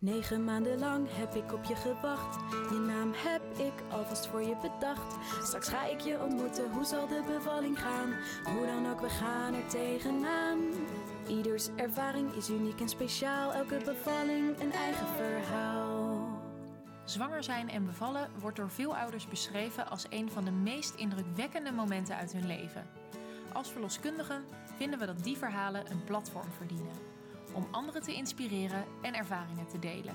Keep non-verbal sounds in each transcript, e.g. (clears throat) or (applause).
Negen maanden lang heb ik op je gewacht. Je naam heb ik alvast voor je bedacht. Straks ga ik je ontmoeten, hoe zal de bevalling gaan? Hoe dan ook, we gaan er tegenaan. Ieders ervaring is uniek en speciaal. Elke bevalling een eigen verhaal. Zwanger zijn en bevallen wordt door veel ouders beschreven als een van de meest indrukwekkende momenten uit hun leven. Als verloskundigen vinden we dat die verhalen een platform verdienen om anderen te inspireren en ervaringen te delen.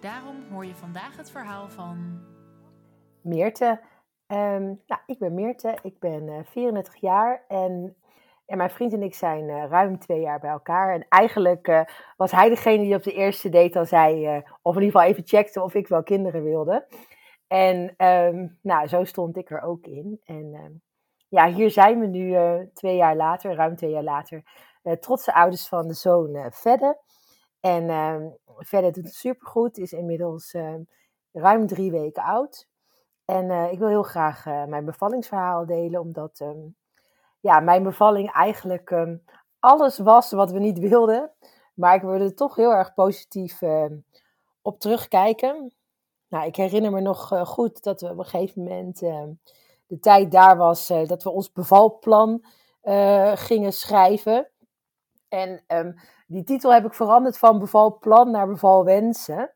Daarom hoor je vandaag het verhaal van. Meerte. Um, nou, ik ben Meerte, ik ben uh, 34 jaar en, en mijn vriend en ik zijn uh, ruim twee jaar bij elkaar. En eigenlijk uh, was hij degene die op de eerste date al zei, of in ieder geval even checkte of ik wel kinderen wilde. En um, nou, zo stond ik er ook in. En um, ja, hier zijn we nu twee jaar later, ruim twee jaar later, trotse ouders van de zoon uh, Fedde. En uh, Fedde doet het supergoed, is inmiddels ehm, ruim drie weken oud. En eh, ik wil heel graag mijn bevallingsverhaal delen, omdat ehm, ja, mijn bevalling eigenlijk ehm, alles was wat we niet wilden. Maar ik wilde er toch heel erg positief op terugkijken. Nou, ik herinner me nog goed dat we op een gegeven moment de tijd daar was dat we ons bevalplan gingen schrijven. En um, die titel heb ik veranderd van bevalplan naar bevalwensen.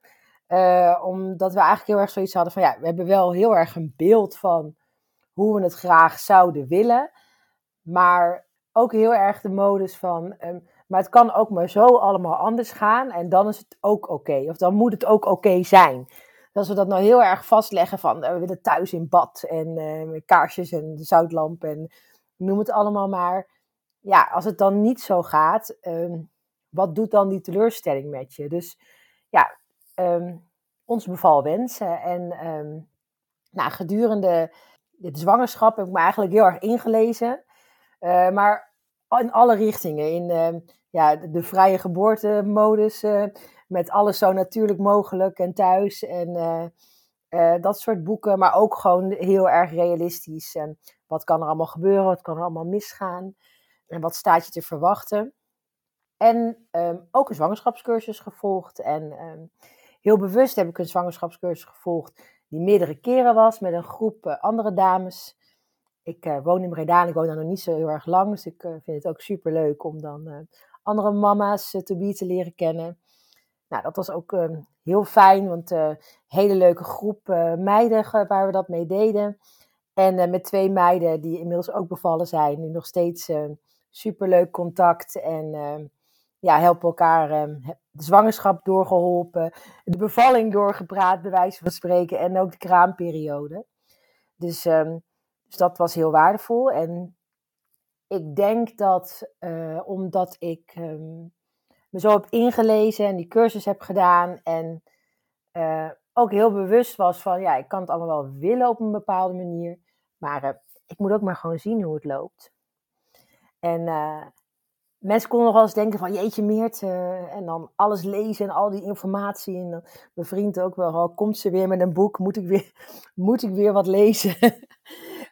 Uh, omdat we eigenlijk heel erg zoiets hadden van ja, we hebben wel heel erg een beeld van hoe we het graag zouden willen. Maar ook heel erg de modus van, um, maar het kan ook maar zo allemaal anders gaan en dan is het ook oké. Of dan moet het ook oké zijn. Dus als we dat nou heel erg vastleggen van uh, we willen thuis in bad en uh, kaarsjes en zoutlamp en noem het allemaal maar ja, als het dan niet zo gaat, um, wat doet dan die teleurstelling met je? Dus ja, um, ons beval wensen. En um, nou, gedurende de zwangerschap heb ik me eigenlijk heel erg ingelezen. Uh, maar in alle richtingen. In ja, de, vrije geboortemodus. Uh, met alles zo natuurlijk mogelijk en thuis. En uh, dat soort boeken. Maar ook gewoon heel erg realistisch. En wat kan er allemaal gebeuren? Wat kan er allemaal misgaan? En wat staat je te verwachten? En um, ook een zwangerschapscursus gevolgd. En um, heel bewust heb ik een zwangerschapscursus gevolgd die meerdere keren was met een groep uh, andere dames. Ik uh, woon in Breda en ik woon daar nog niet zo heel erg lang. Dus ik uh, vind het ook super leuk om dan andere mama's to be te leren kennen. Nou, dat was ook um, heel fijn, want een hele leuke groep meiden waar we dat mee deden. En met twee meiden die inmiddels ook bevallen zijn, nu nog steeds superleuk contact en uh, ja, helpen elkaar uh, de zwangerschap doorgeholpen, de bevalling doorgepraat, bij wijze van spreken, en ook de kraamperiode. Dus, um, dus dat was heel waardevol. En ik denk dat uh, omdat ik me zo heb ingelezen en die cursus heb gedaan en uh, ook heel bewust was van, ja, ik kan het allemaal wel willen op een bepaalde manier, maar uh, ik moet ook maar gewoon zien hoe het loopt. En uh, mensen konden nog wel eens denken van jeetje Meert. En dan alles lezen en al die informatie. En dan mijn vriend ook wel, oh, komt ze weer met een boek? Moet ik weer, (laughs) moet ik weer wat lezen? (laughs)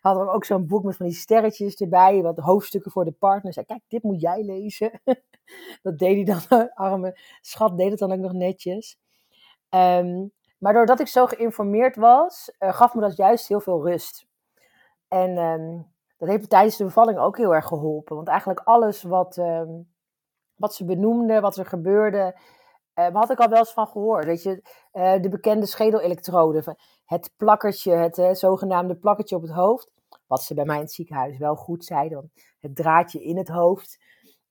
Hadden ook zo'n boek met van die sterretjes erbij. Wat hoofdstukken voor de partner. Zei, kijk, dit moet jij lezen. (laughs) dat deed hij dan, arme schat, deed het dan ook nog netjes. Um, maar doordat ik zo geïnformeerd was, uh, gaf me dat juist heel veel rust. En um, dat heeft tijdens de bevalling ook heel erg geholpen. Want eigenlijk alles wat, uh, wat ze benoemde, wat er gebeurde, uh, had ik al wel eens van gehoord. Weet je, uh, de bekende schedelelektrode, het plakkertje, het zogenaamde plakkertje op het hoofd. Wat ze bij mij in het ziekenhuis wel goed zeiden, het draadje in het hoofd.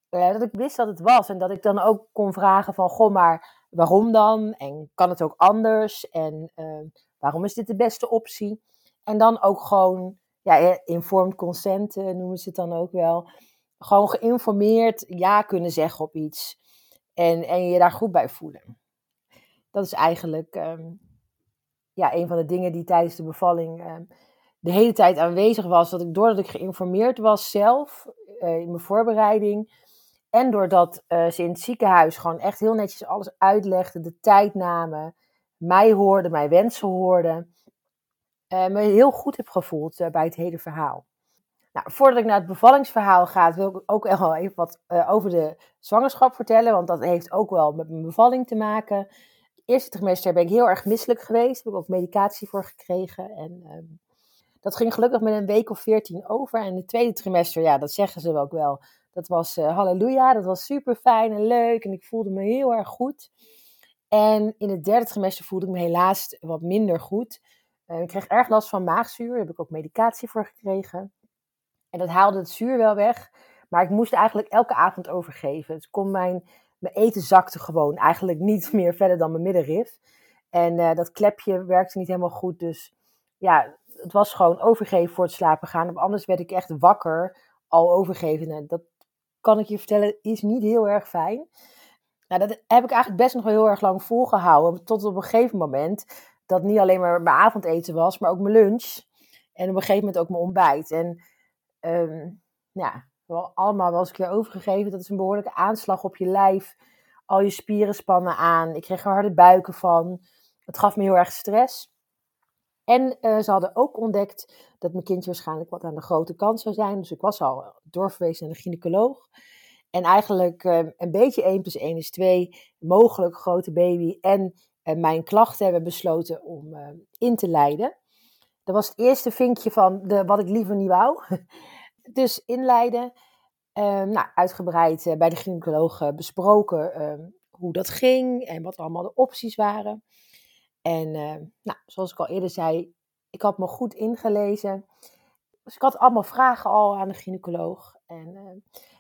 dat ik wist dat het was en dat ik dan ook kon vragen van, goh, maar waarom dan? En kan het ook anders? En ehm, waarom is dit de beste optie? En dan ook gewoon ja, informed consent uh, noemen ze het dan ook wel. Gewoon geïnformeerd ja kunnen zeggen op iets. En, en je daar goed bij voelen. Dat is eigenlijk um, ja, een van de dingen die tijdens de bevalling um, de hele tijd aanwezig was. Dat ik doordat ik geïnformeerd was zelf uh, in mijn voorbereiding. En doordat uh, ze in het ziekenhuis gewoon echt heel netjes alles uitlegden, de tijd namen, mij hoorden, mijn wensen hoorden me heel goed heb gevoeld uh, bij het hele verhaal. Nou, voordat ik naar het bevallingsverhaal ga, wil ik ook wel (laughs) even wat uh, over de zwangerschap vertellen, want dat heeft ook wel met mijn bevalling te maken. eerste trimester ben ik heel erg misselijk geweest. Daar heb ik ook medicatie voor gekregen. En ehm, dat ging gelukkig met een week of veertien over. En het tweede trimester, ja, dat zeggen ze ook wel. Dat was halleluja, dat was super fijn en leuk. En ik voelde me heel erg goed. En in het derde trimester voelde ik me helaas wat minder goed. Uh, ik kreeg erg last van maagzuur. Daar heb ik ook medicatie voor gekregen. En dat haalde het zuur wel weg. Maar ik moest eigenlijk elke avond overgeven. Dus kon mijn, mijn eten zakte gewoon eigenlijk (laughs) niet meer verder dan mijn middenrif. En uh, dat klepje werkte niet helemaal goed. Dus ja, het was gewoon overgeven voor het slapen gaan. Anders werd ik echt wakker al overgeven. En dat kan ik je vertellen, is niet heel erg fijn. Nou, dat heb ik eigenlijk best nog wel heel erg lang volgehouden. Tot op een gegeven moment dat niet alleen maar mijn avondeten was, maar ook mijn lunch. En op een gegeven moment ook mijn ontbijt. En um, ja, allemaal eens een keer overgegeven. Dat is een behoorlijke aanslag op je lijf. Al je spieren spannen aan. Ik kreeg er harde buiken van. Het gaf me heel erg stress. En uh, ze hadden ook ontdekt dat mijn kindje waarschijnlijk wat aan de grote kant zou zijn. Dus ik was al doorverwezen naar de gynaecoloog. En eigenlijk uh, een beetje 1 plus 1 is 2, mogelijk grote baby. En uh, mijn klachten hebben besloten om in te leiden. Dat was het eerste vinkje van de, wat ik liever niet wou. (laughs) dus inleiden. Ehm, nou, uitgebreid bij de gynaecoloog besproken ehm, hoe dat ging en wat allemaal de opties waren. En nou, zoals ik al eerder zei, ik had me goed ingelezen. Dus ik had allemaal vragen al aan de gynaecoloog. En uh,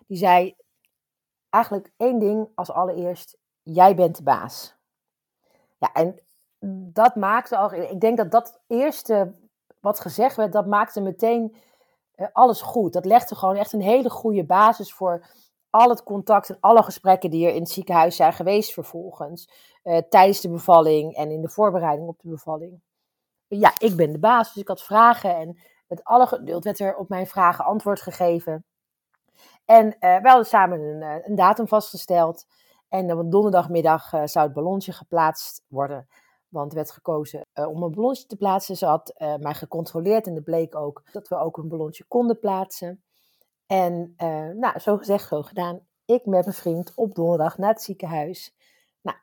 die zei eigenlijk één ding als allereerst: jij bent de baas. Ja, en dat maakte al. Ik denk dat dat eerste wat gezegd werd, dat maakte meteen uh, alles goed. Dat legde gewoon echt een hele goede basis voor al het contact en alle gesprekken die er in het ziekenhuis zijn geweest vervolgens. Uh, tijdens de bevalling en in de voorbereiding op de bevalling. Ja, ik ben de baas, dus ik had vragen en met alle geduld werd er op mijn vragen antwoord gegeven. En uh, we hadden samen een, eh, een, datum vastgesteld. En op donderdagmiddag uh, zou het ballonnetje geplaatst worden. Want er werd gekozen om een ballonnetje te plaatsen. Ze had mij gecontroleerd en het bleek ook dat we ook een ballonnetje konden plaatsen. En nou, zo gezegd, zo gedaan. Ik met mijn vriend op donderdag naar het ziekenhuis. Nou,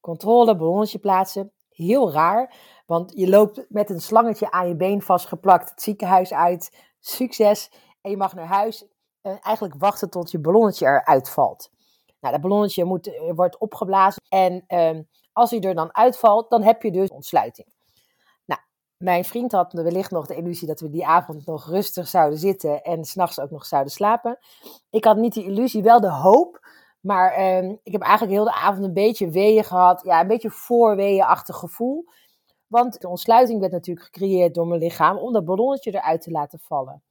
controle, ballonnetje plaatsen. Heel raar, want je loopt met een slangetje aan je been vastgeplakt het ziekenhuis uit. Succes. En je mag naar huis. En eigenlijk wachten tot je ballonnetje eruit valt. Nou, dat ballonnetje moet, eh, wordt opgeblazen. En uh, als hij er dan uitvalt, dan heb je dus ontsluiting. Mijn vriend had wellicht nog de illusie dat we die avond nog rustig zouden zitten en s'nachts ook nog zouden slapen. Ik had niet die illusie, wel de hoop. Maar eh, ik heb eigenlijk heel de avond een beetje weeën gehad. Ja, een beetje voorweeënachtig gevoel. Want de ontsluiting werd natuurlijk gecreëerd door mijn lichaam om dat ballonnetje eruit te laten vallen.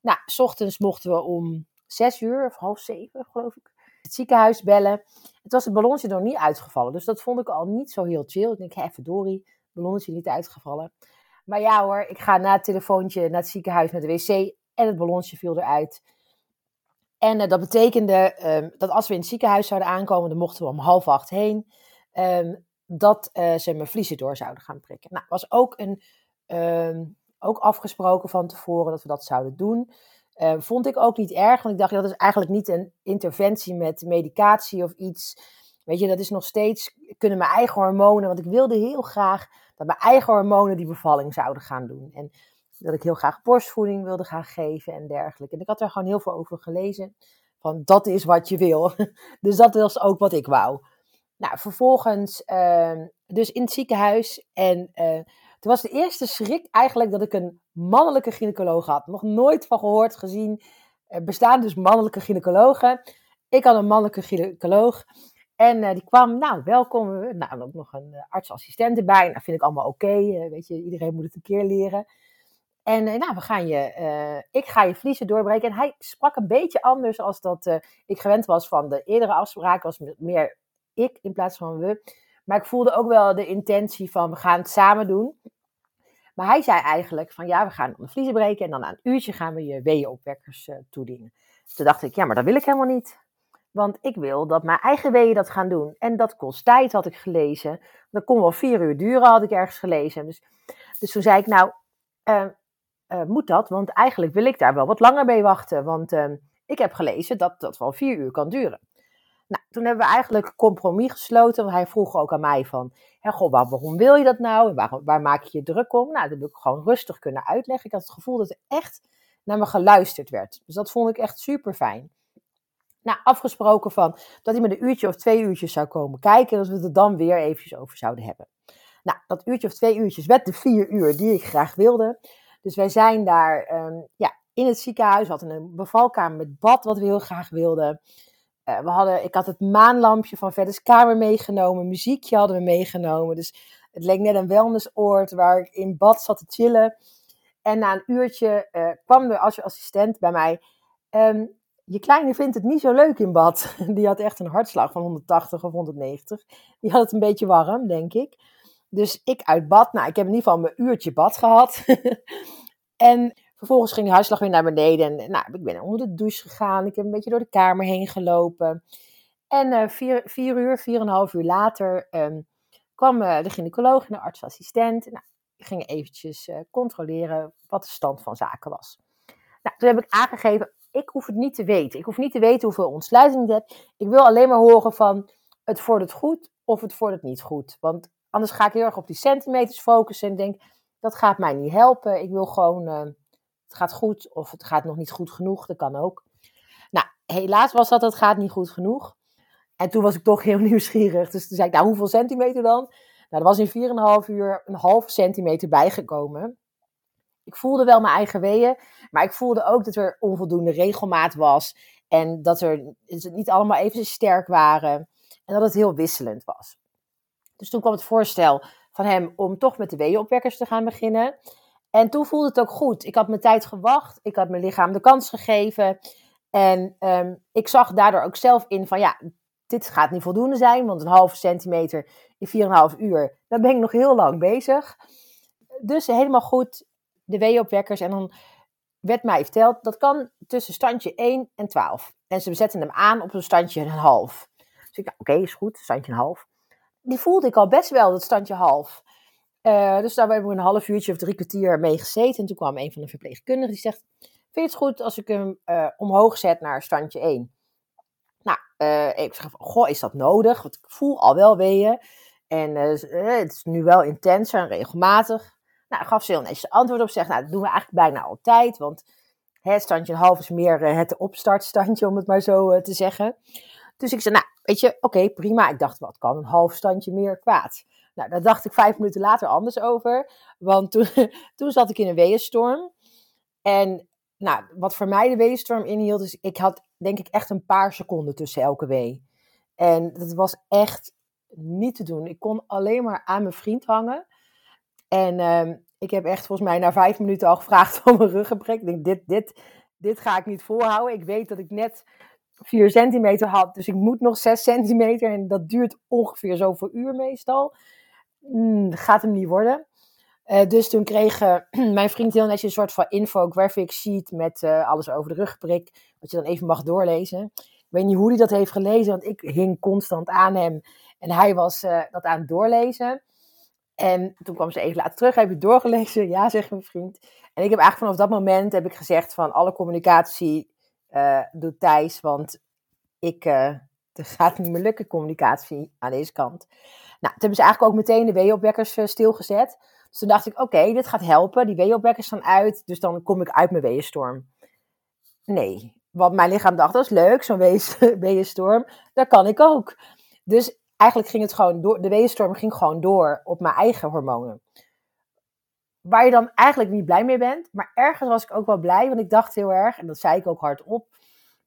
Nou, s ochtends mochten we om zes uur of half zeven, geloof ik, het ziekenhuis bellen. Het was het ballonnetje nog niet uitgevallen. Dus dat vond ik al niet zo heel chill. Ik denk, hé, verdorie ballonnetje niet uitgevallen. Maar ja hoor, ik ga na het telefoontje naar het ziekenhuis met de wc en het ballonnetje viel eruit. En uh, dat betekende um, dat als we in het ziekenhuis zouden aankomen, dan mochten we om half acht heen, um, dat uh, ze mijn vliezen door zouden gaan prikken. Nou, was ook, een, um, ook afgesproken van tevoren dat we dat zouden doen. Uh, vond ik ook niet erg, want ik dacht dat is eigenlijk niet een interventie met medicatie of iets. Weet je, dat is nog steeds, kunnen mijn eigen hormonen, want ik wilde heel graag dat mijn eigen hormonen die bevalling zouden gaan doen. En dat ik heel graag borstvoeding wilde gaan geven en dergelijke. En ik had er gewoon heel veel over gelezen. Van dat is wat je wil. (laughs) Dus dat was ook wat ik wou. Nou, vervolgens uh, dus in het ziekenhuis. En uh, toen was de eerste schrik eigenlijk dat ik een mannelijke gynaecoloog had. Nog nooit van gehoord, gezien. Er bestaan dus mannelijke gynaecologen. Ik had een mannelijke gynaecoloog. En uh, die kwam, nou, welkom. Nou, ook nog een uh, artsassistent erbij. Nou, vind ik allemaal oké. Uh, weet je, iedereen moet het een keer leren. En nou, we gaan je, ik ga je vliezen doorbreken. En hij sprak een beetje anders als dat ik gewend was van de eerdere afspraak. was meer ik in plaats van we. Maar ik voelde ook wel de intentie van we gaan het samen doen. Maar hij zei eigenlijk van ja, we gaan de vliezen breken. En dan na een uurtje gaan we je weeënopwekkers toedienen. Toen dacht ik, ja, maar dat wil ik helemaal niet. Want ik wil dat mijn eigen weeën dat gaan doen. En dat kost tijd, had ik gelezen. Dat kon wel vier uur duren, had ik ergens gelezen. Dus, dus toen zei ik, nou, uh, uh, moet dat? Want eigenlijk wil ik daar wel wat langer mee wachten. Want uh, ik heb gelezen dat dat wel vier uur kan duren. Nou, toen hebben we eigenlijk compromis gesloten. Want hij vroeg ook aan mij van, hè, goh, waarom wil je dat nou? Waar, waar maak je je druk om? Nou, dat heb ik gewoon rustig kunnen uitleggen. Ik had het gevoel dat er echt naar me geluisterd werd. Dus dat vond ik echt super fijn. Nou, afgesproken van dat hij met een uurtje of twee uurtjes zou komen kijken. En dat we het dan weer eventjes over zouden hebben. Nou, dat uurtje of twee uurtjes werd de vier uur die ik graag wilde. Dus wij zijn daar ehm, ja, in het ziekenhuis. We hadden een bevalkamer met bad, wat we heel graag wilden. Uh, we hadden, ik had het maanlampje van Verdes Kamer meegenomen. Muziekje hadden we meegenomen. Dus het leek net een wellnessoord waar ik in bad zat te chillen. En na een uurtje uh, kwam de assistent bij mij. Um, je kleine vindt het niet zo leuk in bad. (laughs) Die had echt een hartslag van 180 of 190. Die had het een beetje warm, denk ik. Dus ik uit bad. Nou, ik heb in ieder geval mijn uurtje bad gehad. (laughs) en vervolgens ging de hartslag weer naar beneden. En nou, ik ben onder de douche gegaan. Ik heb een beetje door de kamer heen gelopen. En uh, vier, vier uur, vier en een half uur later um, kwam uh, de gynaecoloog en de artsassistent. Nou, ik ging eventjes uh, controleren wat de stand van zaken was. Nou, toen heb ik aangegeven, ik hoef het niet te weten. Ik hoef niet te weten hoeveel ontsluiting ik heb. Ik wil alleen maar horen van het vordert goed of het vordert niet goed. Want anders ga ik heel erg op die centimeters focussen en denk dat gaat mij niet helpen. Ik wil gewoon uh, het gaat goed of het gaat nog niet goed genoeg. Dat kan ook. Nou, helaas was dat het gaat niet goed genoeg. En toen was ik toch heel (laughs) nieuwsgierig. Dus toen zei ik, nou hoeveel centimeter dan? Nou, er was in 4,5 uur een halve centimeter bijgekomen. Ik voelde wel mijn eigen weeën, maar ik voelde ook dat er onvoldoende regelmaat was. En dat er niet allemaal even sterk waren. En dat het heel wisselend was. Dus toen kwam het voorstel van hem om toch met de weeënopwekkers te gaan beginnen. En toen voelde het ook goed. Ik had mijn tijd gewacht. Ik had mijn lichaam de kans gegeven. En um, ik zag daardoor ook zelf in van ja, dit gaat niet voldoende zijn. Want een halve centimeter in 4,5 uur, dan ben ik nog heel lang bezig. Dus helemaal goed de weeopwekkers. En dan werd mij verteld, dat kan tussen standje 1 en 12. En ze zetten hem aan op een standje een half. Dus ik dacht, oké, is goed, standje een half. Die voelde ik al best wel, dat standje half. Uh, dus daar hebben we een half uurtje of drie kwartier mee gezeten. En toen kwam een van de verpleegkundigen die zegt, vind je het goed als ik hem uh, omhoog zet naar standje 1? Nou, uh, ik zeg, goh, is dat nodig? Want ik voel al wel weeën. En het is nu wel intenser en regelmatig. Nou, gaf ze heel netjes antwoord op. Zegt, nou, dat doen we eigenlijk bijna altijd. Want het standje een half is meer het opstartstandje, om het maar zo te zeggen. Dus ik zei, nou, weet je, oké, prima. Ik dacht, wat kan een half standje meer kwaad? Nou, daar dacht ik vijf minuten later anders over. Want toen, (laughs) toen zat ik in een weeënstorm. En nou, wat voor mij de weeënstorm inhield, is ik had denk ik echt een paar seconden tussen elke wee. En dat was echt niet te doen. Ik kon alleen maar aan mijn vriend hangen. En uh, ik heb echt volgens mij na vijf minuten al gevraagd (laughs) om een ruggenprik. Ik denk, dit, dit, dit ga ik niet volhouden. Ik weet dat ik net 4 centimeter had, dus ik moet nog 6 centimeter. En dat duurt ongeveer zoveel uur meestal. Mm, gaat hem niet worden. Uh, dus toen kreeg uh, (clears throat) mijn vriend heel netjes een soort van infographic sheet met uh, alles over de rugprik. Wat je dan even mag doorlezen. Ik weet niet hoe hij dat heeft gelezen, want ik hing constant aan hem. En hij was dat aan het doorlezen. En toen kwam ze even later terug. Heb je het doorgelezen? Ja, (laughs) zegt mijn vriend. En ik heb eigenlijk vanaf dat moment heb ik gezegd van alle communicatie doet Thijs. Want ik, (laughs) er gaat niet meer lukken communicatie aan deze kant. Nou, toen hebben ze eigenlijk ook meteen de weeopwekkers uh, stilgezet. Dus toen dacht ik, oké, dit gaat helpen. Die weeopwekkers staan uit, dus dan kom ik uit mijn weeënstorm. Nee, want mijn lichaam dacht, dat is leuk, zo'n (laughs) weeënstorm. Dat kan ik ook. Dus eigenlijk ging het gewoon door, de weeënstorm ging gewoon door op mijn eigen hormonen. Waar je dan eigenlijk niet blij mee bent, maar ergens was ik ook wel blij, want ik dacht heel erg, en dat zei ik ook hardop,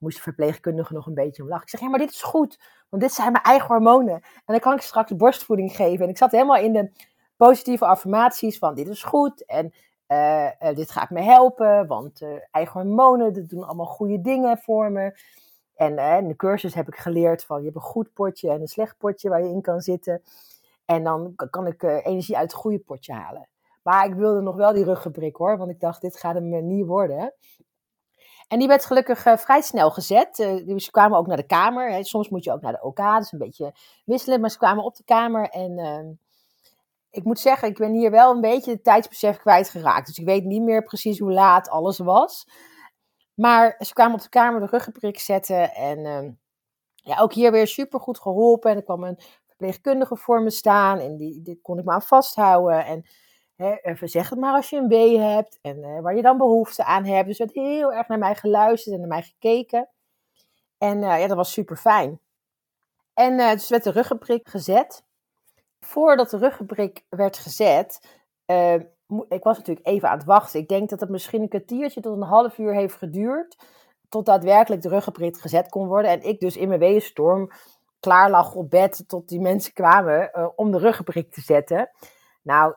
moest de verpleegkundige nog een beetje om lachen. Ik zeg, ja, maar dit is goed, want dit zijn mijn eigen hormonen. En dan kan ik straks borstvoeding geven. En ik zat helemaal in de positieve affirmaties van, dit is goed, en uh, uh, dit gaat me helpen, want uh, eigen hormonen, dat doen allemaal goede dingen voor me. En in de cursus heb ik geleerd van je hebt een goed potje en een slecht potje waar je in kan zitten. En dan kan ik energie uit het goede potje halen. Maar ik wilde nog wel die ruggenprik hoor, want ik dacht dit gaat hem niet worden. En die werd gelukkig uh, vrij snel gezet. Dus ze kwamen ook naar de kamer. Hè. Soms moet je ook naar de OK, dus een beetje wisselen. Maar ze kwamen op de kamer en ehm, ik moet zeggen, ik ben hier wel een beetje het tijdsbesef kwijtgeraakt. Dus ik weet niet meer precies hoe laat alles was. Maar ze kwamen op de kamer de ruggenprik zetten. En uh, ja, ook hier weer super goed geholpen. En er kwam een verpleegkundige voor me staan en die, die kon ik me aan vasthouden. En zeg het maar als je een B hebt en eh, waar je dan behoefte aan hebt. Dus er werd heel erg naar mij geluisterd en naar mij gekeken. En eh, ja, dat was super fijn. En uh, dus werd de ruggenprik gezet. Voordat de ruggenprik werd gezet, ik was natuurlijk even aan het wachten. Ik denk dat het misschien een kwartiertje tot een half uur heeft geduurd. Tot daadwerkelijk de ruggenprik gezet kon worden. En ik dus in mijn weeënstorm klaar lag op bed tot die mensen kwamen om de ruggenprik te zetten. Nou,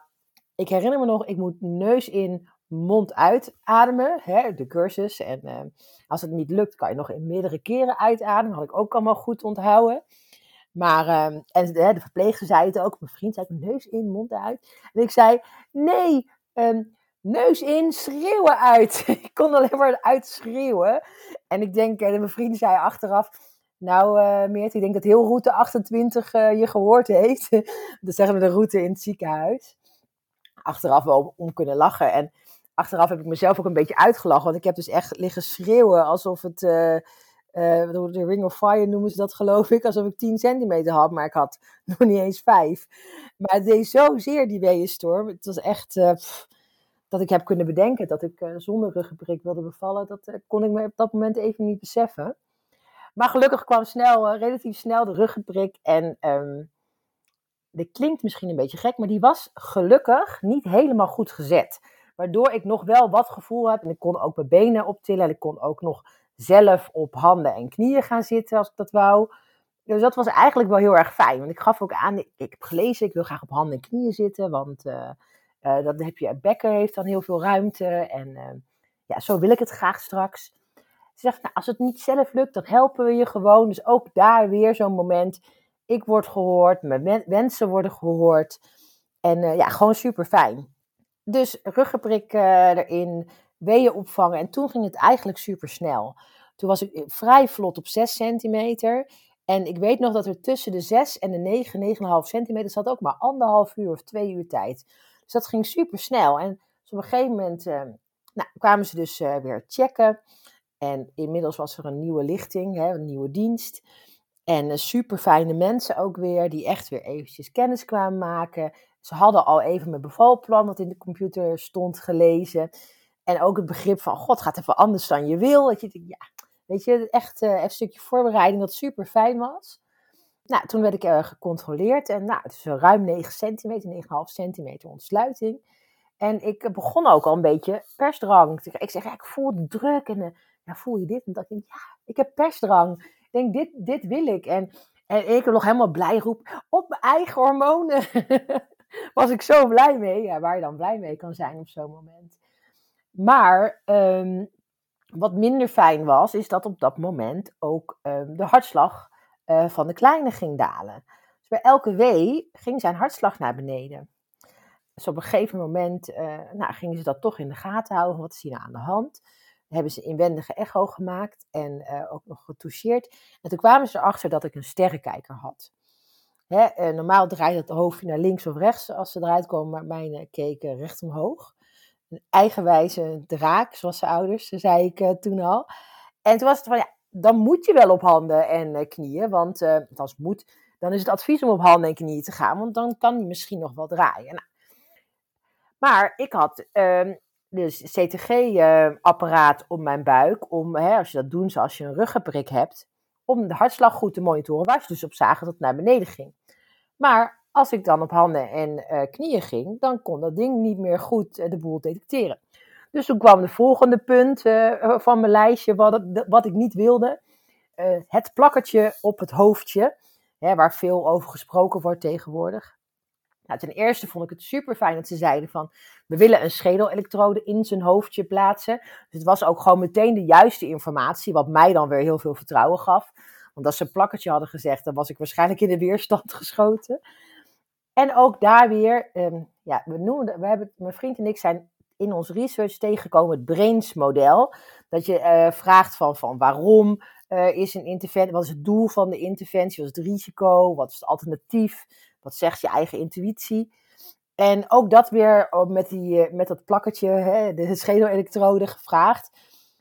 ik herinner me nog, ik moet neus in, mond uit ademen. Hè, de cursus. En uh, als het niet lukt, kan je nog in meerdere keren uitademen. Had ik ook allemaal goed onthouden. Maar, uh, en de, de verpleegster zei het ook. Mijn vriend zei neus in, mond uit. En ik zei, nee, um, neus in, schreeuwen uit. (laughs) ik kon alleen maar uitschreeuwen. En ik denk, en mijn vriend zei achteraf, nou uh, ik denk dat heel route 28 uh, je gehoord heeft. (laughs) dat zeggen we de route in het ziekenhuis. Achteraf wel om kunnen lachen. En achteraf heb ik mezelf ook een beetje uitgelachen. Want ik heb dus echt liggen schreeuwen alsof het... Uh, de Ring of Fire noemen ze dat geloof ik, alsof ik 10 centimeter had, maar ik had (laughs) nog niet eens 5. Maar het deed zozeer die weeënstorm. Het was echt uh, pff, dat ik heb kunnen bedenken dat ik zonder ruggenprik wilde bevallen. Dat kon ik me op dat moment even niet beseffen. Maar gelukkig kwam snel, relatief snel de ruggenprik. En um, dit klinkt misschien een beetje gek, maar die was gelukkig niet helemaal goed gezet. Waardoor ik nog wel wat gevoel heb. En ik kon ook mijn benen optillen. En ik kon ook nog zelf op handen en knieën gaan zitten als ik dat wou. Dus dat was eigenlijk wel heel erg fijn. Want ik gaf ook aan, ik, heb gelezen, ik wil graag op handen en knieën zitten. Want uh, uh, dan heb je, bekken heeft dan heel veel ruimte. En uh, ja, zo wil ik het graag straks. Ze zegt, nou, als het niet zelf lukt, dan helpen we je gewoon. Dus ook daar weer zo'n moment. Ik word gehoord, mijn wensen worden gehoord. En ja, gewoon super fijn. Dus ruggenprik erin, weeën opvangen. En toen ging het eigenlijk super snel. Toen was ik vrij vlot op 6 centimeter. En ik weet nog dat er tussen de 6 en de 9, 9,5 centimeter zat ook maar anderhalf uur of twee uur tijd. Dus dat ging super snel. En dus op een gegeven moment nou, kwamen ze dus weer checken. En inmiddels was er een nieuwe lichting, hè, een nieuwe dienst. En uh, super fijne mensen ook weer, die echt weer eventjes kennis kwamen maken. Ze hadden al even mijn bevalplan, dat in de computer stond, gelezen. En ook het begrip van, god, gaat even anders dan je wil. Dat je ja, weet je, echt uh, een stukje voorbereiding dat super fijn was. Nou, toen werd ik uh, gecontroleerd en nou, het is ruim 9 centimeter, 9,5 centimeter ontsluiting. En ik begon ook al een beetje persdrang. Ik zeg, ik voel de druk en ja, voel je dit? En dat ik ja, ik heb persdrang. Denk, dit, dit wil ik. En, en ik nog helemaal blij roep, op mijn eigen hormonen. (laughs) Was ik zo blij mee. Ja, waar je dan blij mee kan zijn op zo'n moment. Maar um, wat minder fijn was, is dat op dat moment ook um, de hartslag uh, van de kleine ging dalen. Dus bij elke wee ging zijn hartslag naar beneden. Dus op een gegeven moment uh, nou, gingen ze dat toch in de gaten houden. Wat is hier nou aan de hand? Hebben ze inwendige echo gemaakt en uh, ook nog getoucheerd. En toen kwamen ze erachter dat ik een sterrenkijker had. Hè, normaal draait het hoofdje naar links of rechts als ze eruit komen, maar mijn keken recht omhoog een eigenwijze draak, zoals zijn ouders, zei ik toen al. En toen was het van, ja, dan moet je wel op handen en knieën, want als moet, dan is het advies om op handen en knieën te gaan, want dan kan hij misschien nog wel draaien. Nou, maar ik had dus CTG-apparaat op mijn buik, om, hè, als je dat doet zoals je een ruggenprik hebt, om de hartslag goed te monitoren, waar ze dus op zagen dat het naar beneden ging. Maar als ik dan op handen en uh, knieën ging, dan kon dat ding niet meer goed uh, de boel detecteren. Dus toen kwam de volgende punt uh, van mijn lijstje, wat, wat ik niet wilde. het plakkertje op het hoofdje, hè, waar veel over gesproken wordt tegenwoordig. Nou, ten eerste vond ik het super fijn dat ze zeiden van, we willen een schedelelektrode in zijn hoofdje plaatsen. Dus het was ook gewoon meteen de juiste informatie, wat mij dan weer heel veel vertrouwen gaf. Want als ze een plakkertje hadden gezegd, dan was ik waarschijnlijk in de weerstand (laughs) geschoten. En ook daar weer, um, ja, we noemen, we hebben, mijn vriend en ik zijn in ons research tegengekomen het BRAINS-model. Dat je uh, vraagt van, van waarom uh, is een interventie, wat is het doel van de interventie, wat is het risico, wat is het alternatief, wat zegt je eigen intuïtie. En ook dat weer met, die, met dat plakkertje, hè, de schedelelektrode gevraagd.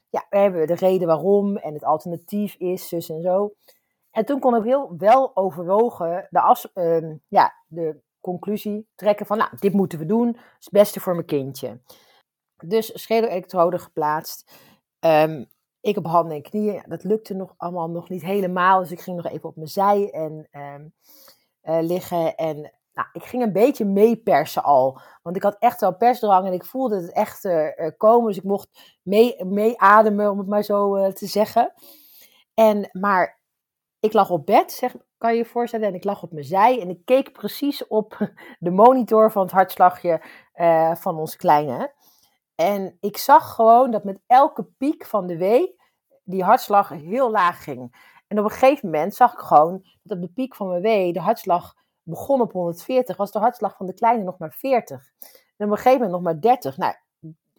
Ja, we hebben de reden waarom en het alternatief is, zus en zo. En toen kon ik heel wel overwogen de, ehm, ja, de conclusie trekken van, nou, dit moeten we doen, is het beste voor mijn kindje. Dus schedelelektrode geplaatst. Um, ik op handen en knieën, dat lukte nog allemaal nog niet helemaal. Dus ik ging nog even op mijn zij en um, uh, liggen. En nou, ik ging een beetje meepersen al. Want ik had echt wel persdrang en ik voelde het echt uh, komen. Dus ik mocht mee, mee om het maar zo te zeggen. En, maar ik lag op bed, zeg, kan je je voorstellen. En ik lag op mijn zij en ik keek precies op (laughs) de monitor van het hartslagje van onze kleine. En ik zag gewoon dat met elke piek van de wee die hartslag heel laag ging. En op een gegeven moment zag ik gewoon dat op de piek van mijn wee de hartslag begon op 140, was de hartslag van de kleine nog maar 40. En op een gegeven moment nog maar 30. Nou,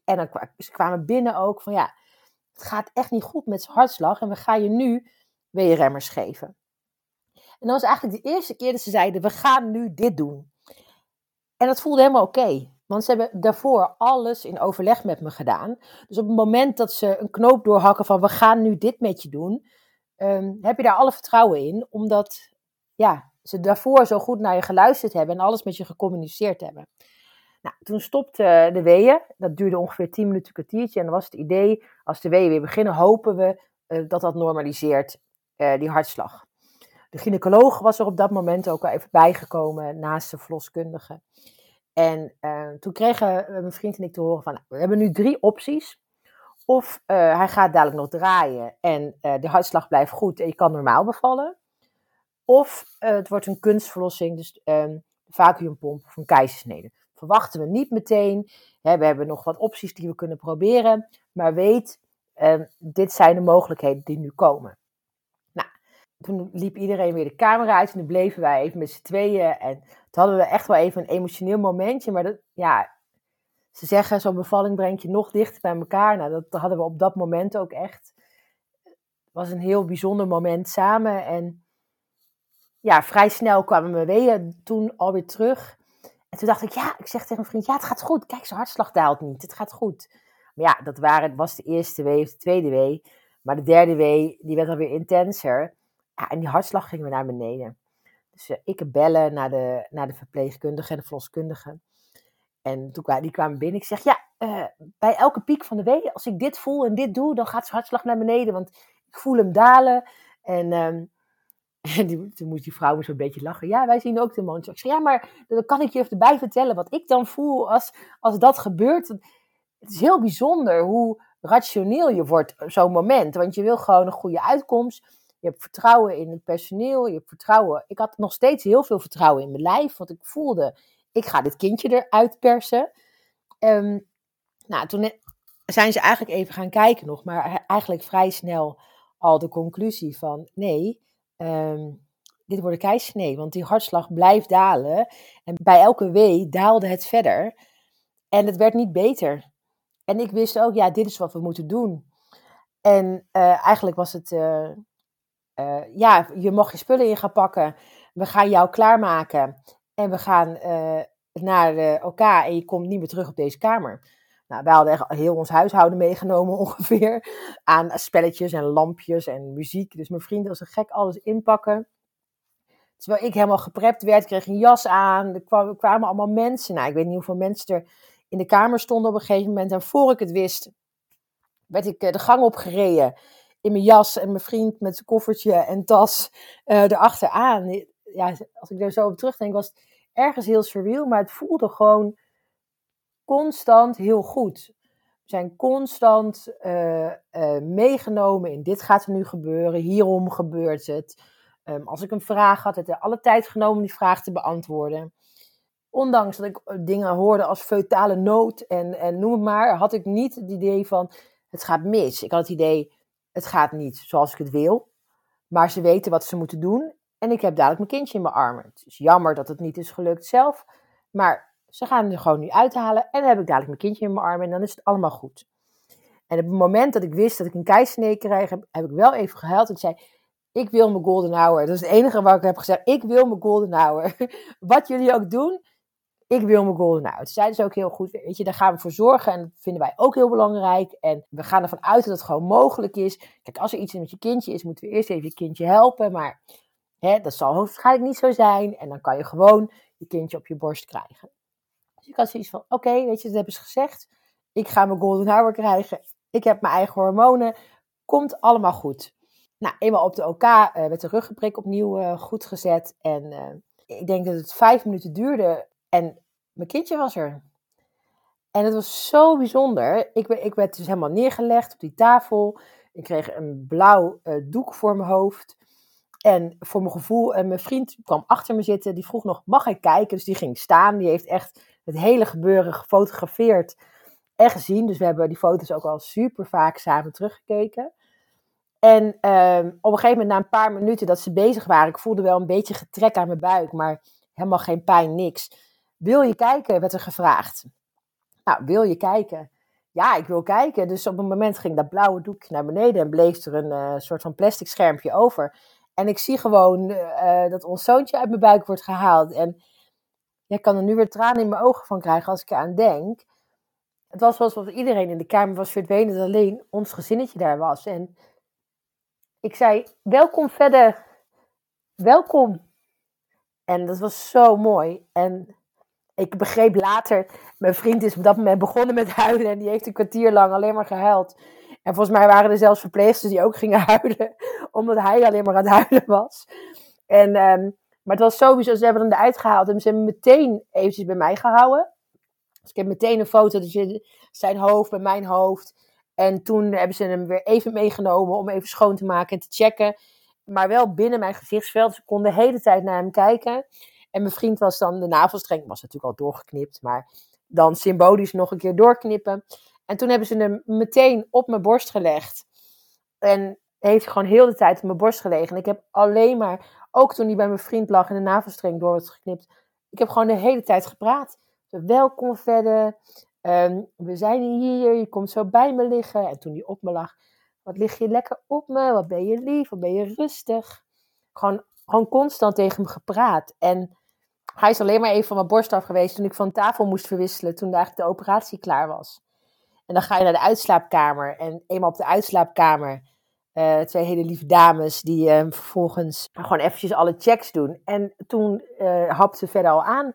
en dan ze kwamen binnen ook van ja, het gaat echt niet goed met zijn hartslag en we gaan je nu weerremmers geven. En dat was eigenlijk de eerste keer dat ze zeiden, we gaan nu dit doen. En dat voelde helemaal oké. Want ze hebben daarvoor alles in overleg met me gedaan. Dus op het moment dat ze een knoop doorhakken van we gaan nu dit met je doen, ehm, heb je daar alle vertrouwen in. Omdat ja, ze daarvoor zo goed naar je geluisterd hebben en alles met je gecommuniceerd hebben. Nou, toen stopte de weeën. Dat duurde ongeveer 10 minuten, kwartiertje. En dan was het idee, als de weeën weer beginnen, hopen we uh, dat dat normaliseert, uh, die hartslag. De gynaecoloog was er op dat moment ook al even bijgekomen naast de verloskundige. En toen kregen mijn vriend en ik te horen van, nou, we hebben nu drie opties. Of uh, hij gaat dadelijk nog draaien en uh, de hartslag blijft goed en je kan normaal bevallen. Of het wordt een kunstverlossing, dus een vacuümpomp of een keizersnede. Verwachten we niet meteen. Hè, we hebben nog wat opties die we kunnen proberen. Maar weet, dit zijn de mogelijkheden die nu komen. Nou, toen liep iedereen weer de kamer uit en dan bleven wij even met z'n tweeën. En toen hadden we echt wel even een emotioneel momentje. Maar dat, ja, ze zeggen zo'n bevalling brengt je nog dichter bij elkaar. Nou, dat hadden we op dat moment ook echt. Het was een heel bijzonder moment samen. En ja, vrij snel kwamen mijn weeën toen alweer terug. En toen dacht ik, ja, ik zeg tegen een vriend, ja, het gaat goed. Kijk, zijn hartslag daalt niet. Het gaat goed. Maar ja, dat waren, was de eerste wee of de tweede wee. Maar de derde wee, die werd alweer intenser. Ja, en die hartslag ging weer naar beneden. Dus uh, ik bellen naar de, naar de verpleegkundige en de verloskundige. En toen kwamen die binnen. Ik zeg, ja, uh, bij elke piek van de wee, als ik dit voel en dit doe, dan gaat zijn hartslag naar beneden. Want ik voel hem dalen. En, (laughs) en die, toen moest die vrouw zo'n beetje lachen. Ja, wij zien ook de monitor. Ik zeg, ja, maar dan kan ik je erbij vertellen wat ik dan voel als, als dat gebeurt. Het is heel bijzonder hoe rationeel je wordt op zo'n moment. Want je wil gewoon een goede uitkomst. Je hebt vertrouwen in het personeel. Je hebt vertrouwen. Ik had nog steeds heel veel vertrouwen in mijn lijf. Want ik voelde, ik ga dit kindje eruit persen. Um, nou, toen zijn ze eigenlijk even gaan kijken nog. Maar eigenlijk vrij snel al de conclusie van nee, um, dit wordt een keisnee. Want die hartslag blijft dalen. En bij elke wee daalde het verder. En het werd niet beter. En ik wist ook, ja, dit is wat we moeten doen. En uh, eigenlijk was het, uh, ja, je mag je spullen in gaan pakken. We gaan jou klaarmaken. En we gaan naar elkaar en je komt niet meer terug op deze kamer. Nou, wij hadden heel ons huishouden meegenomen (laughs) ongeveer. Aan spelletjes en lampjes en muziek. Dus mijn vriend was een gek alles inpakken. Terwijl ik helemaal geprept werd, kreeg een jas aan. Er kwamen allemaal mensen. Nou, ik weet niet hoeveel mensen er in de kamer stonden op een gegeven moment. En voor ik het wist, werd ik de gang opgereden in mijn jas en mijn vriend met zijn koffertje en tas uh, erachteraan. Ja, als ik er zo op terugdenk, was het ergens heel surreal, maar het voelde gewoon constant heel goed. We zijn constant uh, uh, meegenomen in dit gaat er nu gebeuren, hierom gebeurt het. Um, als ik een vraag had, had ik alle tijd genomen die vraag te beantwoorden. Ondanks dat ik dingen hoorde als feutale nood en, en noem het maar, had ik niet het idee van het gaat mis. Ik had het idee, het gaat niet zoals ik het wil. Maar ze weten wat ze moeten doen. En ik heb dadelijk mijn kindje in mijn armen. Het is jammer dat het niet is gelukt zelf. Maar ze gaan er gewoon nu uithalen. En dan heb ik dadelijk mijn kindje in mijn armen. En dan is het allemaal goed. En op het moment dat ik wist dat ik een keisnee kreeg, heb, ik wel even gehuild. En zei, ik wil mijn golden hour. Dat is het enige waar ik heb gezegd. Ik wil mijn golden hour. (laughs) Wat jullie ook doen, ik wil mijn golden out. Zeiden ze ook heel goed, weet je, daar gaan we voor zorgen. En dat vinden wij ook heel belangrijk. En we gaan ervan uit dat het gewoon mogelijk is. Kijk, als er iets met je kindje is, moeten we eerst even je kindje helpen. Maar hè, dat zal waarschijnlijk niet zo zijn. En dan kan je gewoon je kindje op je borst krijgen. Dus ik had zoiets van, oké, weet je, dat hebben ze gezegd. Ik ga mijn golden hour krijgen. Ik heb mijn eigen hormonen. Komt allemaal goed. Nou, eenmaal op de OK uh, werd de ruggenprik opnieuw uh, goed gezet. En uh, ik denk dat het vijf minuten duurde en mijn kindje was er. En het was zo bijzonder. Ik, ik werd dus helemaal neergelegd op die tafel. Ik kreeg een blauw doek voor mijn hoofd. En voor mijn gevoel, en mijn vriend kwam achter me zitten. Die vroeg nog, mag ik kijken? Dus die ging staan. Die heeft echt het hele gebeuren gefotografeerd en gezien. Dus we hebben die foto's ook al super vaak samen teruggekeken. En um, op een gegeven moment, na een paar minuten dat ze bezig waren, ik voelde wel een beetje getrek aan mijn buik, maar helemaal geen pijn, niks. Wil je kijken? werd er gevraagd. Nou, wil je kijken? Ja, ik wil kijken. Dus op een moment ging dat blauwe doekje naar beneden en bleef er een uh, soort van plastic schermpje over. En ik zie gewoon uh, dat ons zoontje uit mijn buik wordt gehaald. En ik kan er nu weer tranen in mijn ogen van krijgen als ik eraan denk. Het was alsof iedereen in de kamer was verdwenen, dat alleen ons gezinnetje daar was. En ik zei, welkom verder, welkom. En dat was zo mooi. En ik begreep later, mijn vriend is op dat moment begonnen met huilen en die heeft een kwartier lang alleen maar gehuild. En volgens mij waren er zelfs verpleegsters die ook gingen (laughs) huilen, omdat hij alleen maar aan het huilen was. En, um, maar het was sowieso, ze hebben hem eruit gehaald en ze hebben meteen eventjes bij mij gehouden. Dus ik heb meteen een foto, dus zijn hoofd bij mijn hoofd. En toen hebben ze hem weer even meegenomen om even schoon te maken en te checken. Maar wel binnen mijn gezichtsveld. Ze konden de hele tijd naar hem kijken. En mijn vriend was dan, de navelstreng was natuurlijk al doorgeknipt. Maar dan symbolisch nog een keer doorknippen. En toen hebben ze hem meteen op mijn borst gelegd. En heeft gewoon heel de tijd op mijn borst gelegen. En ik heb alleen maar, ook toen hij bij mijn vriend lag en de navelstreng door was geknipt. Ik heb gewoon de hele tijd gepraat. Welkom verder. Um, we zijn hier, je komt zo bij me liggen. En toen hij op me lag, wat lig je lekker op me? Wat ben je lief? Wat ben je rustig? Gewoon, gewoon constant tegen hem gepraat. En hij is alleen maar even van mijn borst af geweest toen ik van tafel moest verwisselen. Toen eigenlijk de operatie klaar was. En dan ga je naar de uitslaapkamer. En eenmaal op de uitslaapkamer, uh, twee hele lieve dames die uh, vervolgens gewoon eventjes alle checks doen. En toen uh, hapte ze verder al aan.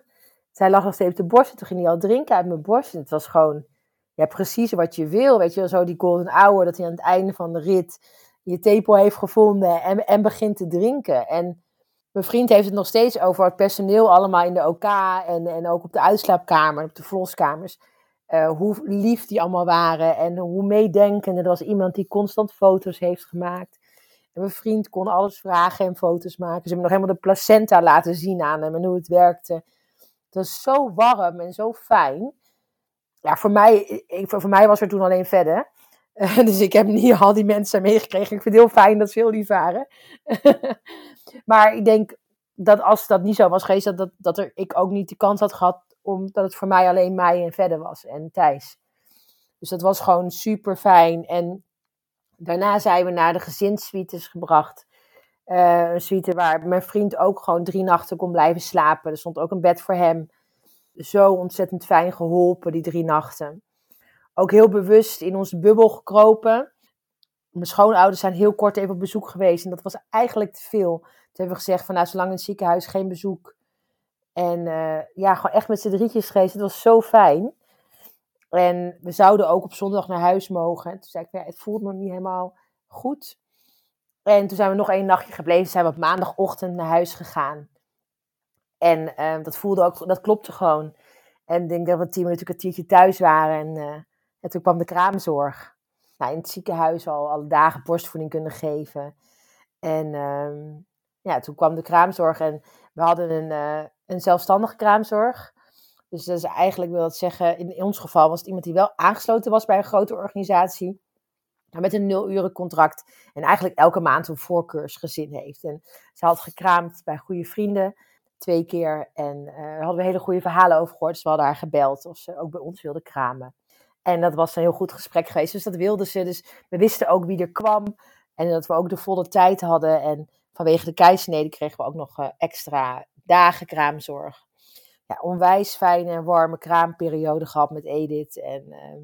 Zij lag nog steeds op de borst en toen ging hij al drinken uit mijn borst. En het was gewoon ja, precies wat je wil. Weet je zo die golden hour, dat hij aan het einde van de rit je tepel heeft gevonden en, en begint te drinken. En mijn vriend heeft het nog steeds over het personeel allemaal in de OK en, en ook op de uitslaapkamer, op de verloskamers. Uh, hoe lief die allemaal waren en hoe meedenkend. Er was iemand die constant foto's heeft gemaakt. Mijn vriend kon alles vragen en foto's maken. Ze hebben nog helemaal de placenta laten zien aan hem en hoe het werkte. Het was zo warm en zo fijn. Ja, voor mij, voor mij was er toen alleen verder. (laughs) Dus ik heb niet al die mensen meegekregen. Ik vind het heel fijn dat ze heel lief waren. (laughs) maar ik denk dat als dat niet zo was geweest, dat, dat, dat er, ik ook niet de kans had gehad, omdat het voor mij alleen mij en verder was en Thijs. Dus dat was gewoon super fijn. En daarna zijn we naar de gezinssuites gebracht. Uh, een suite waar mijn vriend ook gewoon drie nachten kon blijven slapen. Er stond ook een bed voor hem. Zo ontzettend fijn geholpen, die drie nachten. Ook heel bewust in onze bubbel gekropen. Mijn schoonouders zijn heel kort even op bezoek geweest. En dat was eigenlijk te veel. Toen hebben we gezegd van nou, zolang in het ziekenhuis geen bezoek. En uh, ja, gewoon echt met z'n drietjes geweest. Het was zo fijn. En we zouden ook op zondag naar huis mogen. En toen zei ik, ja, het voelt nog niet helemaal goed. En toen zijn we nog één nachtje gebleven. Zijn we op maandagochtend naar huis gegaan. En uh, dat voelde ook, dat klopte gewoon. En ik denk dat we tien minuten, een kwartiertje thuis waren. En, en toen kwam de kraamzorg. Nou, in het ziekenhuis al alle dagen borstvoeding kunnen geven. En uh, ja, toen kwam de kraamzorg. En we hadden een, een zelfstandige kraamzorg. Dus dat is eigenlijk, wil dat zeggen, in, ons geval was het iemand die wel aangesloten was bij een grote organisatie met een nul uren contract. En eigenlijk elke maand een voorkeursgezin heeft. En ze had gekraamd bij goede vrienden twee keer. En uh, daar hadden we hele goede verhalen over gehoord. Dus we hadden haar gebeld of ze ook bij ons wilde kramen. En dat was een heel goed gesprek geweest. Dus dat wilde ze. Dus we wisten ook wie er kwam. En dat we ook de volle tijd hadden. En vanwege de keisnede kregen we ook nog uh, extra dagen kraamzorg. ja, onwijs fijne en warme kraamperiode gehad met Edith. En ehm,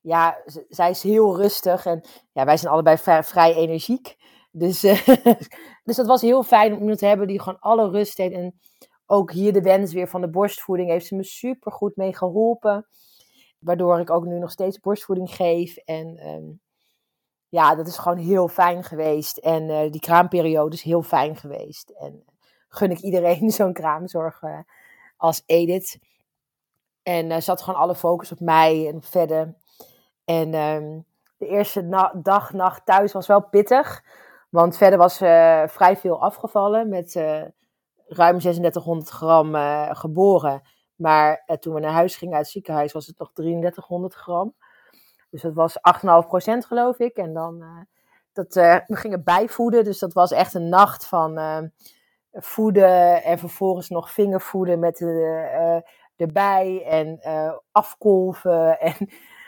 ja, zij is heel rustig en ja, wij zijn allebei vrij, energiek. Dus, uh, (laughs) dus dat was heel fijn om iemand te hebben die gewoon alle rust heeft. En ook hier de wens weer van de borstvoeding heeft ze me super goed mee geholpen. Waardoor ik ook nu nog steeds borstvoeding geef. En um, ja, dat is gewoon heel fijn geweest. En uh, die kraamperiode is heel fijn geweest. En gun ik iedereen (laughs) zo'n kraamzorg uh, als Edith. En uh, zat gewoon alle focus op mij en verder. En um, de eerste dag, nacht thuis was wel pittig. Want verder was vrij veel afgevallen met ruim 3600 gram geboren. Maar toen we naar huis gingen uit het ziekenhuis was het nog 3300 gram. Dus dat was 8,5% geloof ik. En dan uh, dat, uh, we gingen bijvoeden. Dus dat was echt een nacht van uh, voeden en vervolgens nog vingervoeden met de, erbij en afkolven. (laughs) En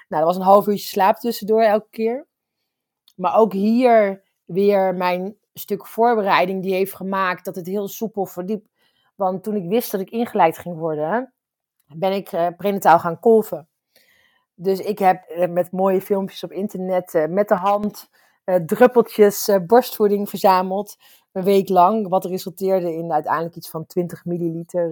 nou, er was een half uurtje slaap tussendoor elke keer. Maar ook hier weer mijn stuk voorbereiding die heeft gemaakt dat het heel soepel verdiep. Want toen ik wist dat ik ingeleid ging worden, ben ik prenataal gaan kolven. Dus ik heb eh, met mooie filmpjes op internet uh, met de hand uh, druppeltjes uh, borstvoeding verzameld. Een week lang. Wat resulteerde in uiteindelijk iets van 20 milliliter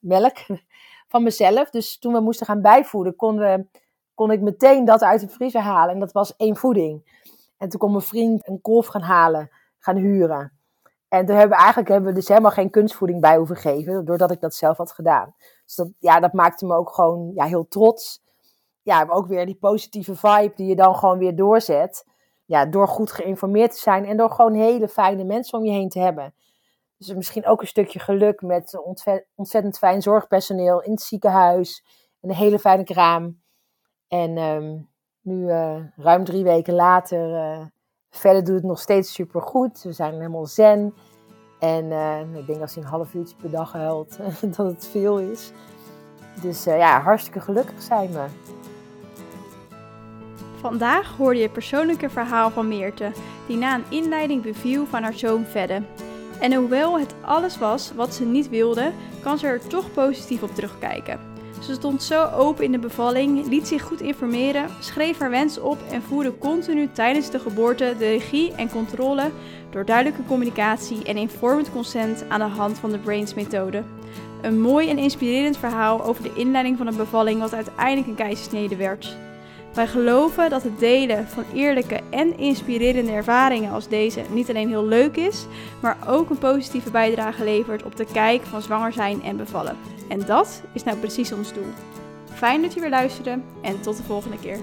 melk (laughs) van mezelf. Dus toen we moesten gaan bijvoeden, kon, we, kon ik meteen dat uit de vriezer halen. En dat was één voeding. En toen kon mijn vriend een kolf gaan halen, gaan huren. En toen hebben we eigenlijk hebben we dus helemaal geen kunstvoeding bij hoeven geven, doordat ik dat zelf had gedaan. Dus dat, ja, dat maakte me ook gewoon ja, heel trots ja, ook weer die positieve vibe die je dan gewoon weer doorzet. Ja, door goed geïnformeerd te zijn en door gewoon hele fijne mensen om je heen te hebben. Dus misschien ook een stukje geluk met ontzettend fijn zorgpersoneel in het ziekenhuis. En een hele fijne kraam. En um, nu uh, ruim drie weken later, uh, verder doet het nog steeds super goed. We zijn helemaal zen. En uh, ik denk als hij een half uurtje per dag huilt, (laughs) dat het veel is. Dus ja, hartstikke gelukkig zijn we. Vandaag hoorde je het persoonlijke verhaal van Meerte, die na een inleiding beviel van haar zoon Vedde. En hoewel het alles was wat ze niet wilde, kan ze er toch positief op terugkijken. Ze stond zo open in de bevalling, liet zich goed informeren, schreef haar wens op en voerde continu tijdens de geboorte de regie en controle door duidelijke communicatie en informed consent aan de hand van de Brains methode. Een mooi en inspirerend verhaal over de inleiding van een bevalling wat uiteindelijk een keizersnede werd. Wij geloven dat het delen van eerlijke en inspirerende ervaringen als deze niet alleen heel leuk is, maar ook een positieve bijdrage levert op de kijk van zwanger zijn en bevallen. En dat is nou precies ons doel. Fijn dat je weer luisterde en tot de volgende keer.